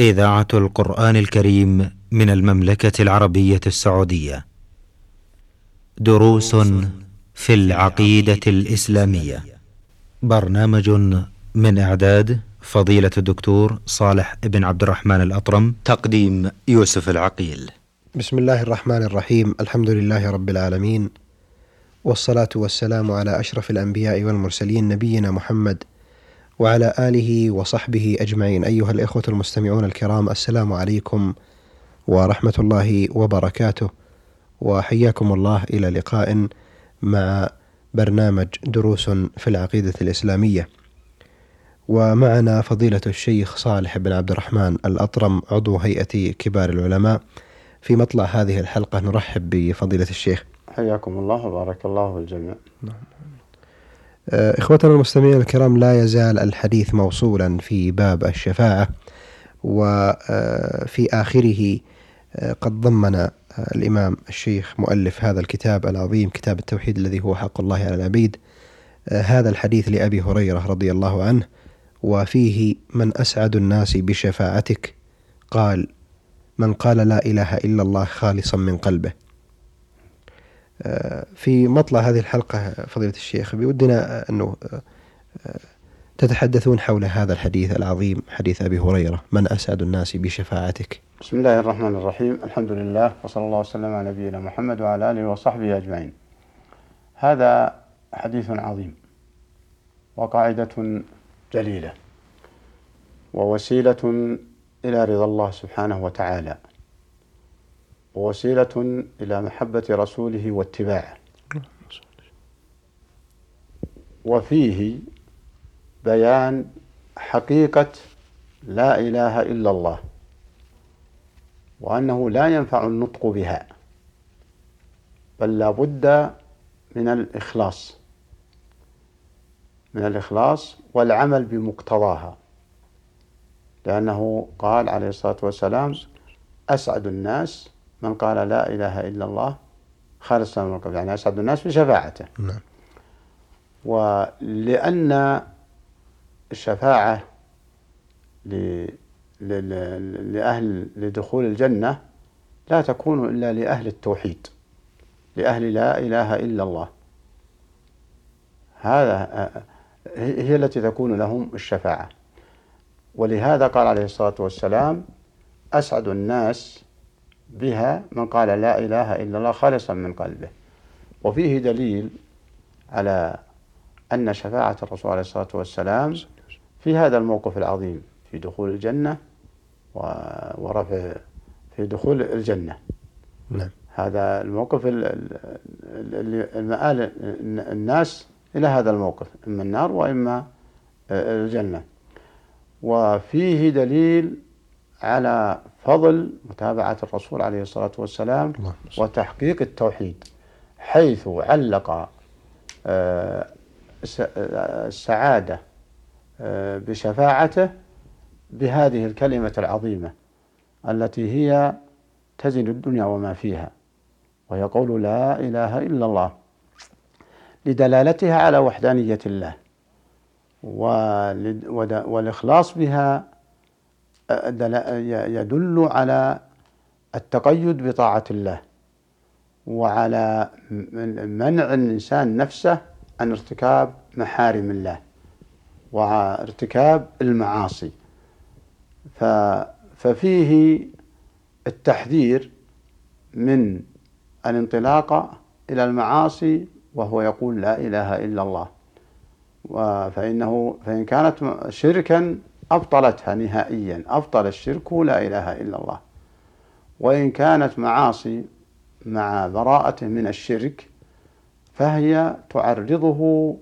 إذاعة القرآن الكريم من المملكة العربية السعودية. دروس في العقيدة الإسلامية. برنامج من إعداد فضيلة الدكتور صالح بن عبد الرحمن الأطرم. تقديم يوسف العقيل. بسم الله الرحمن الرحيم، الحمد لله رب العالمين. والصلاة والسلام على أشرف الأنبياء والمرسلين نبينا محمد وعلى آله وصحبه أجمعين. أيها الإخوة المستمعون الكرام السلام عليكم ورحمة الله وبركاته. وحياكم الله إلى لقاء مع برنامج دروس في العقيدة الإسلامية. ومعنا فضيلة الشيخ صالح بن عبد الرحمن الأطرم عضو هيئة كبار العلماء. في مطلع هذه الحلقة نرحب بفضيلة الشيخ. حياكم الله وبارك الله بالجميع نعم. إخوتنا المستمعين الكرام لا يزال الحديث موصولا في باب الشفاعة وفي آه، آخره آه، قد ضمن الإمام الشيخ مؤلف هذا الكتاب العظيم كتاب التوحيد الذي هو حق الله على العبيد. هذا الحديث لأبي هريرة رضي الله عنه وفيه من أسعد الناس بشفاعتك. قال من قال لا إله إلا الله خالصا من قلبه. في مطلع هذه الحلقة فضيلة الشيخ بودنا أنه تتحدثون حول هذا الحديث العظيم حديث أبي هريرة. من أسعد الناس بشفاعتك؟ بسم الله الرحمن الرحيم. الحمد لله وصلى الله وسلم على نبينا محمد وعلى آله وصحبه أجمعين. هذا حديث عظيم وقاعدة جليلة ووسيلة إلى رضا الله سبحانه وتعالى. ووسيلة إلى محبة رسوله واتباعه. وفيه بيان حقيقة لا إله إلا الله وأنه لا ينفع النطق بها بل لا بد من الإخلاص من الإخلاص والعمل بمقتضاها لأنه قال عليه الصلاة والسلام أسعد الناس من قال لا إله إلا الله خالصا من القلب يعني أسعد الناس بشفاعته. نعم. ولأن الشفاعة لأهل لدخول الجنة لا تكون إلا لأهل التوحيد لأهل لا إله إلا الله. هذا هي التي تكون لهم الشفاعة. ولهذا قال عليه الصلاة والسلام أسعد الناس بها من قال لا إله إلا الله خالصا من قلبه. وفيه دليل على أن شفاعة الرسول عليه الصلاة والسلام في هذا الموقف العظيم في دخول الجنة ورفع في دخول الجنة. نعم. هذا الموقف المآل الناس إلى هذا الموقف إما النار وإما الجنة. وفيه دليل على فضل متابعة الرسول عليه الصلاة والسلام وتحقيق التوحيد حيث علق آه، السعادة آه، بشفاعته بهذه الكلمة العظيمة التي هي تزن الدنيا وما فيها وهي قول لا إله إلا الله لدلالتها على وحدانية الله والإخلاص بها يدل على التقيد بطاعة الله وعلى منع الإنسان نفسه عن ارتكاب محارم الله وارتكاب المعاصي. ففيه التحذير من الانطلاق إلى المعاصي وهو يقول لا إله إلا الله. فإنه فإن كانت شركا أبطلتها نهائيا. أبطل الشرك لا إله إلا الله. وإن كانت معاصي مع براءته من الشرك فهي تعرضه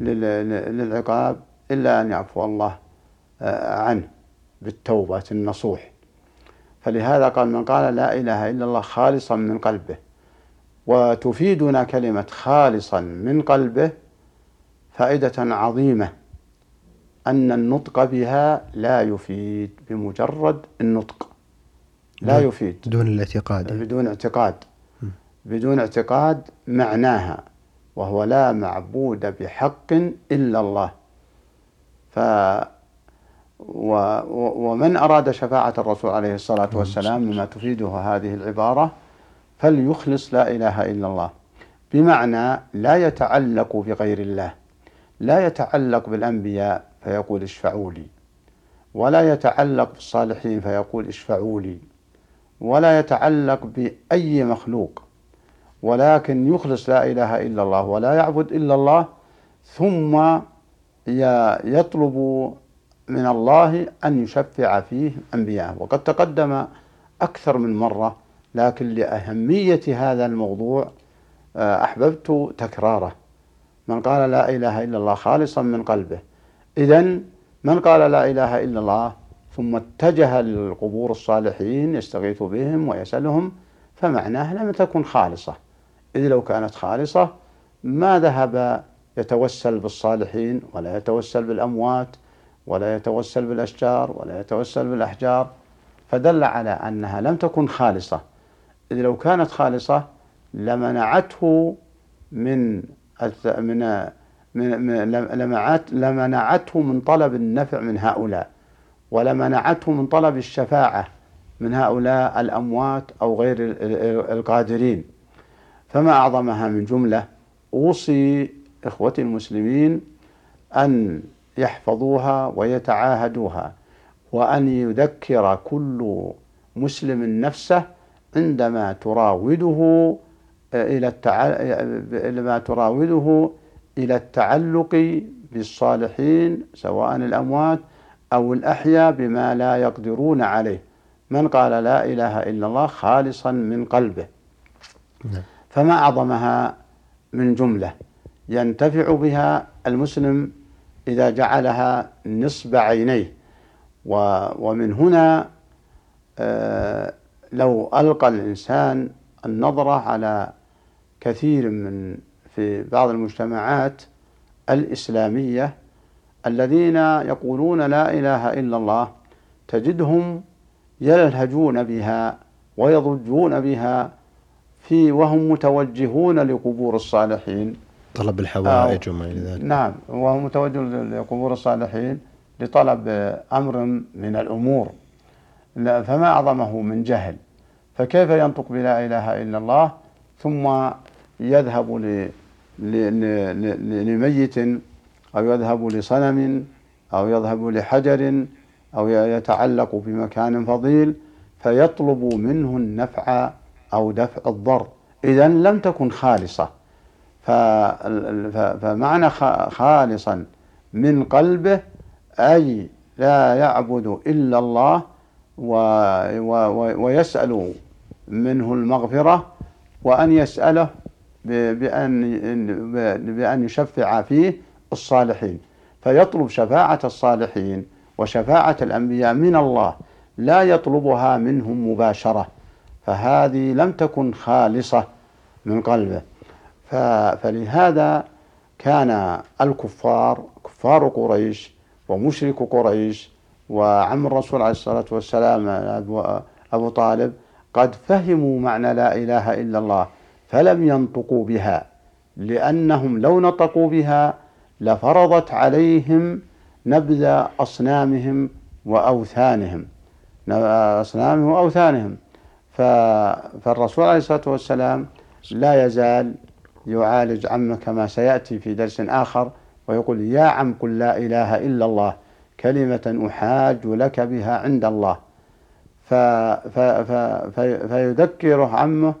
للعقاب إلا أن يعفو الله آه، عنه بالتوبة النصوح. فلهذا قال من قال لا إله إلا الله خالصا من قلبه وتفيدنا كلمة خالصا من قلبه فائدة عظيمة. أن النطق بها لا يفيد بمجرد النطق. لا يفيد. بدون الاعتقاد. بدون اعتقاد. بدون اعتقاد معناها وهو لا معبود بحق إلا الله. ف ومن أراد شفاعة الرسول عليه الصلاة والسلام مما تفيده هذه العبارة فليخلص لا إله إلا الله. بمعنى لا يتعلق بغير الله لا يتعلق بالأنبياء فيقول اشفعوا لي. ولا يتعلق بالصالحين فيقول اشفعوا لي. ولا يتعلق بأي مخلوق. ولكن يخلص لا إله إلا الله ولا يعبد إلا الله ثم يطلب من الله أن يشفع فيه أنبياءه. وقد تقدم أكثر من مرة لكن لأهمية هذا الموضوع آه، أحببت تكراره. من قال لا إله إلا الله خالصا من قلبه. إذا من قال لا إله إلا الله ثم اتجه للقبور الصالحين يستغيث بهم ويسألهم فمعناه لم تكن خالصة. إذ لو كانت خالصة ما ذهب يتوسل بالصالحين ولا يتوسل بالأموات ولا يتوسل بالأشجار ولا يتوسل بالأحجار فدل على أنها لم تكن خالصة. إذ لو كانت خالصة لمنعته من من من لمنعته من طلب النفع من هؤلاء ولمنعته من طلب الشفاعة من هؤلاء الأموات أو غير القادرين. فما أعظمها من جملة أوصي إخوتي المسلمين أن يحفظوها ويتعاهدوها وأن يذكر كل مسلم نفسه عندما تراوده إلى التع... تراوده إلى التعلق بالصالحين سواء الأموات أو الأحياء بما لا يقدرون عليه. من قال لا إله إلا الله خالصا من قلبه. نعم. فما أعظمها من جملة ينتفع بها المسلم إذا جعلها نصب عينيه. ومن هنا آه، لو ألقى الإنسان النظرة على كثير من في بعض المجتمعات الإسلامية الذين يقولون لا إله إلا الله تجدهم يلهجون بها ويضجون بها في وهم متوجهون لقبور الصالحين. طلب الحوائج وما إلى ذلك. نعم وهم متوجهون لقبور الصالحين لطلب أمر من الأمور. فما أعظمه من جهل؟ فكيف ينطق بلا إله إلا الله ثم يذهب لميت أو يذهب لصنم أو يذهب لحجر أو يتعلق بمكان فضيل فيطلب منه النفع أو دفع الضر. إذا لم تكن خالصة. فمعنى خالصا من قلبه أي لا يعبد إلا الله ويسأل منه المغفرة وأن يسأله بأن بأن يشفع فيه الصالحين. فيطلب شفاعة الصالحين وشفاعة الأنبياء من الله لا يطلبها منهم مباشرة. فهذه لم تكن خالصة من قلبه. فلهذا كان الكفار كفار قريش ومشرك قريش وعم الرسول عليه الصلاة والسلام أبو طالب قد فهموا معنى لا إله إلا الله. فلم ينطقوا بها لأنهم لو نطقوا بها لفرضت عليهم نبذ أصنامهم وأوثانهم أصنامهم وأوثانهم. فالرسول عليه الصلاة والسلام لا يزال يعالج عمه كما سيأتي في درس آخر ويقول يا عم قل لا إله إلا الله كلمة أحاج لك بها عند الله. فيذكره عمه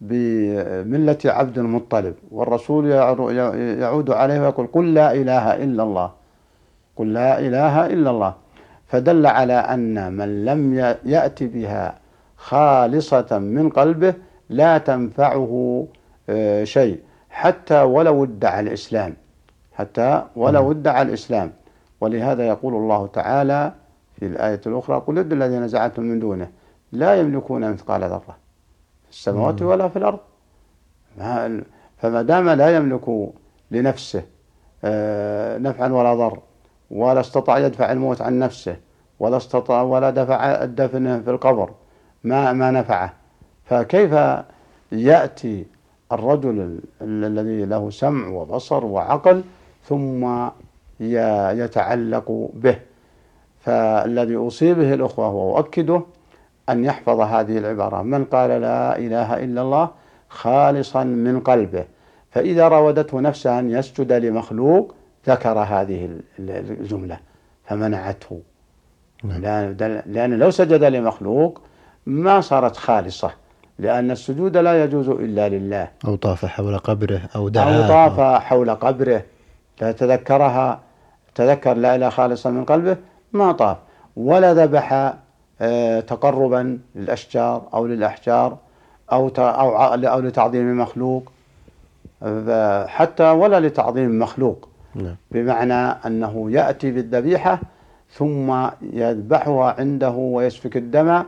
بملة عبد المطلب والرسول يعود عليه ويقول قل لا إله إلا الله قل لا إله إلا الله. فدل على أن من لم يأتي بها خالصة من قلبه لا تنفعه آه، شيء. حتى ولو ادعى الإسلام حتى ولو ادعى الإسلام. ولهذا يقول الله تعالى في الآية الأخرى قل ادعوا الذين زعمتم من دونه لا يملكون مثقال ذرة. في السماوات ولا في الأرض. فما دام لا يملك لنفسه آه، نفعا ولا ضر ولا استطاع يدفع الموت عن نفسه ولا استطاع ولا دفع الدفن في القبر ما ما نفعه. فكيف يأتي الرجل الذي له سمع وبصر وعقل ثم يتعلق به؟ فالذي أوصي به الأخوة وأؤكده أن يحفظ هذه العبارة. من قال لا إله إلا الله خالصا من قلبه. فإذا راودته نفسه أن يسجد لمخلوق ذكر هذه الجملة. فمنعته. نعم. لأن لو سجد لمخلوق ما صارت خالصة لأن السجود لا يجوز إلا لله. أو طاف حول قبره أو دعا أو طاف حول قبره. لا تذكرها تذكر لا إله خالصا من قلبه ما طاف. ولا ذبح تقربا للأشجار أو للأحجار أو أو أو لتعظيم مخلوق حتى ولا لتعظيم مخلوق نعم. بمعنى أنه يأتي بالذبيحة ثم يذبحها عنده ويسفك الدم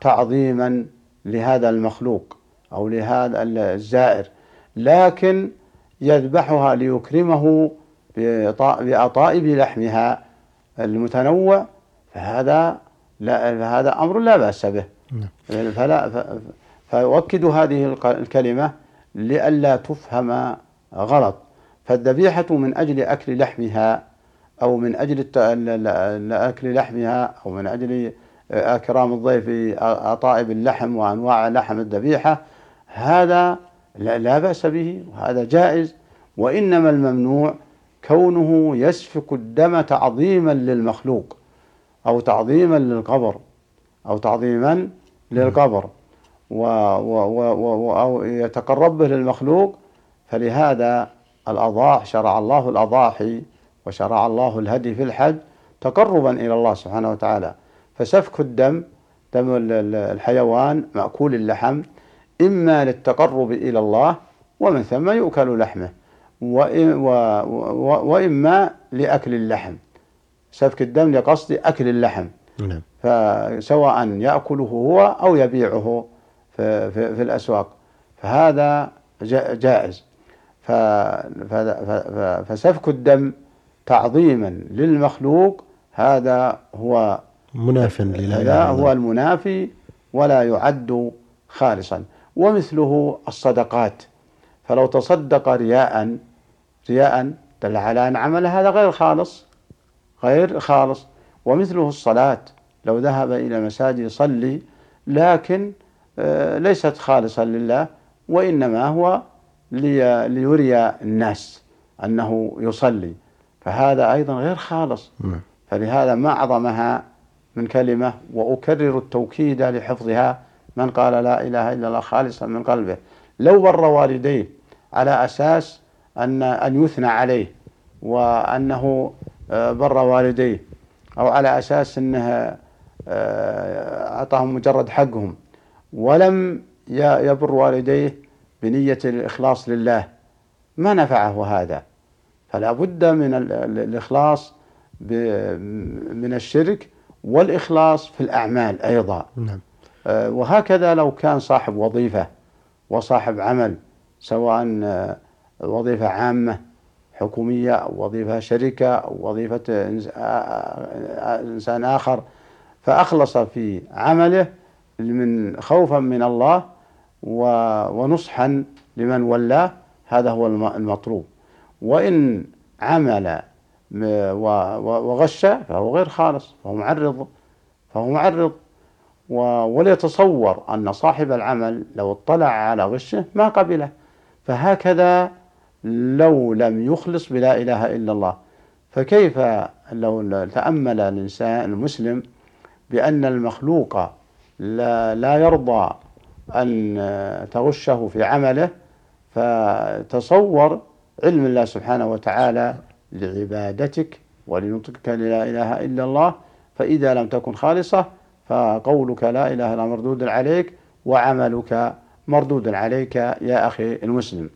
تعظيما لهذا المخلوق أو لهذا الزائر. لكن يذبحها ليكرمه بأطائب لحمها المتنوع فهذا لا فهذا أمر لا بأس به. نعم. فلا فيؤكد هذه الكلمة لئلا تفهم غلط. فالذبيحة من أجل أكل لحمها أو من أجل أكل لحمها أو من أجل إكرام الضيف أطائب اللحم وأنواع لحم الذبيحة هذا لا بأس به وهذا جائز. وإنما الممنوع كونه يسفك الدم تعظيما للمخلوق. أو تعظيما للقبر أو تعظيما للقبر. و و و أو يتقرب به للمخلوق. فلهذا الأضاح شرع الله الأضاحي وشرع الله الهدي في الحج تقربا إلى الله سبحانه وتعالى. فسفك الدم دم الحيوان مأكول اللحم إما للتقرب إلى الله ومن ثم يؤكل لحمه وإما لأكل اللحم. سفك الدم لقصد أكل اللحم. نعم. فسواء يأكله هو أو يبيعه في, في, في الأسواق. فهذا جائز. فسفك الدم تعظيما للمخلوق هذا هو مناف لله هذا هو المنافي ولا يعد خالصا. ومثله الصدقات. فلو تصدق رياء رياء دل على أن عمل هذا غير خالص. غير خالص. ومثله الصلاة لو ذهب إلى المساجد يصلي لكن آه، ليست خالصة لله وإنما هو ليري الناس أنه يصلي. فهذا أيضا غير خالص. نعم. فلهذا ما أعظمها من كلمة وأكرر التوكيد لحفظها من قال لا إله إلا الله خالصا من قلبه. لو بر والديه على أساس أن أن يثنى عليه وأنه بر والديه أو على أساس أنه آه، أعطاهم مجرد حقهم. ولم يبر والديه بنية الإخلاص لله. ما نفعه هذا. فلا بد من الإخلاص من الشرك والإخلاص في الأعمال أيضا. نعم. آه، وهكذا لو كان صاحب وظيفة وصاحب عمل سواء آه، وظيفة عامة حكومية أو وظيفة شركة أو وظيفة إنسان آخر. فأخلص في عمله من خوفا من الله ونصحا لمن ولاه. هذا هو المطلوب. وإن عمل وغش فهو غير خالص فهو معرض فهو معرض. وليتصور أن صاحب العمل لو اطلع على غشه ما قبله. فهكذا لو لم يخلص بلا إله إلا الله. فكيف لو تأمل الإنسان المسلم بأن المخلوق لا, لا يرضى أن تغشه في عمله فتصور علم الله سبحانه وتعالى لعبادتك ولنطقك لا إله إلا الله فإذا لم تكن خالصة فقولك لا إله إلا مردود عليك وعملك مردود عليك يا أخي المسلم.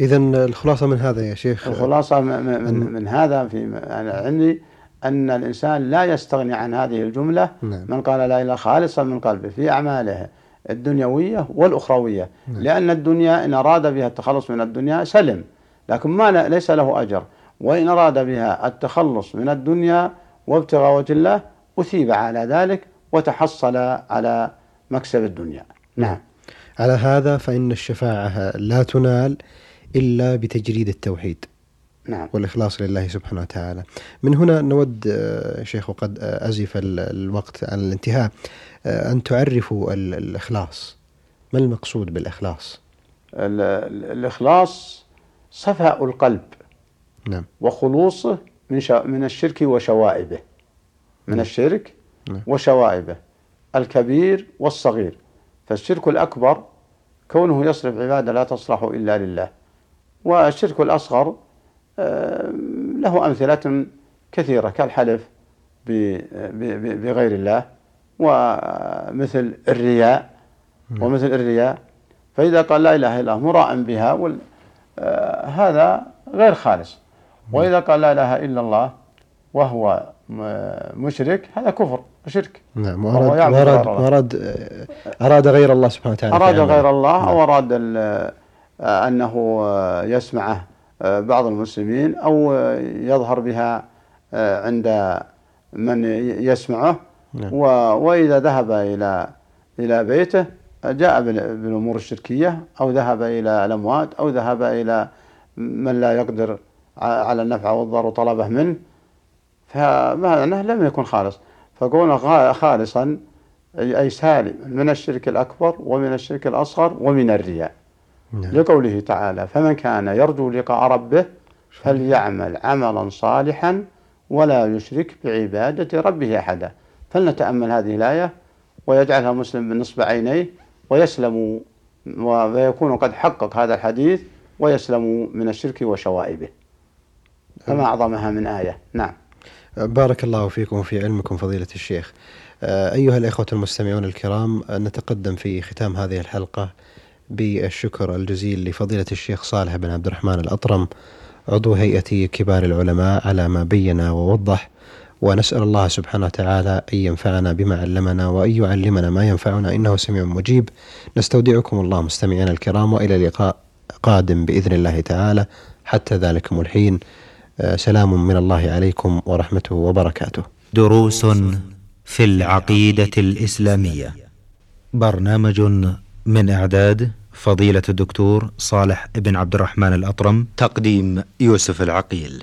إذا الخلاصة من هذا يا شيخ. الخلاصة من, من, من هذا في عندي أن الإنسان لا يستغني عن هذه الجملة نعم. من قال لا إله خالصا من قلبه في أعماله الدنيوية والأخروية. نعم. لأن الدنيا إن أراد بها التخلص من الدنيا سلم لكن ما ليس له أجر. وإن أراد بها التخلص من الدنيا وابتغاء وجه الله أثيب على ذلك وتحصل على مكسب الدنيا. نعم. على هذا فإن الشفاعة لا تنال. إلا بتجريد التوحيد نعم. والإخلاص لله سبحانه وتعالى. من هنا نود آه، شيخ وقد أزف ال- الوقت عن الانتهاء. آه، أن تعرفوا ال- الإخلاص. ما المقصود بالإخلاص؟ ال- ال- الإخلاص صفاء القلب. نعم. وخلوصه من من الشرك وشوائبه. من الشرك نعم. وشوائبه. الكبير والصغير. فالشرك الأكبر كونه يصرف عبادة لا تصلح إلا لله. والشرك الأصغر آه، له أمثلة كثيرة كالحلف بغير الله ومثل الرياء ومثل الرياء فإذا قال لا إله إلا الله مراء بها آه، هذا غير خالص وإذا قال لا إله إلا الله وهو م- مشرك هذا كفر وشرك نعم وأراد وأراد. وأراد آه، أراد غير الله سبحانه وتعالى أراد. غير الله نعم. أو أراد ال- آه، أنه آه، يسمعه آه، بعض المسلمين أو آه، يظهر بها آه، عند من يسمعه. نعم. وإذا ذهب إلى إلى بيته آه، جاء بال- بالأمور الشركية أو ذهب إلى الأموات أو ذهب إلى من لا يقدر على النفع والضر وطلبه منه. فمعناه لم يكن خالص. فكونه خالصا أي أي سالم من الشرك الأكبر ومن الشرك الأصغر ومن الرياء. نعم. لقوله تعالى فمن كان يرجو لقاء ربه فليعمل عملا صالحا ولا يشرك بعبادة ربه أحدا. فلنتأمل هذه الآية ويجعلها مسلم بنصب عينيه ويسلم ويكون قد حقق هذا الحديث ويسلم من الشرك وشوائبه. فما أعظمها من آية. نعم. بارك الله فيكم وفي علمكم فضيلة الشيخ. أيها الإخوة المستمعون الكرام نتقدم في ختام هذه الحلقة. بالشكر الجزيل لفضيلة الشيخ صالح بن عبد الرحمن الأطرم عضو هيئة كبار العلماء على ما بين ووضح. ونسأل الله سبحانه وتعالى أن ينفعنا بما علمنا وأن يعلمنا ما ينفعنا. إنه سميع مجيب. نستودعكم الله مستمعينا الكرام وإلى لقاء قادم بإذن الله تعالى. حتى ذلكم الحين. آه، سلام من الله عليكم ورحمته وبركاته. دروس في العقيدة الإسلامية. برنامج من إعداد فضيلة الدكتور صالح بن عبد الرحمن الأطرم. تقديم يوسف العقيل.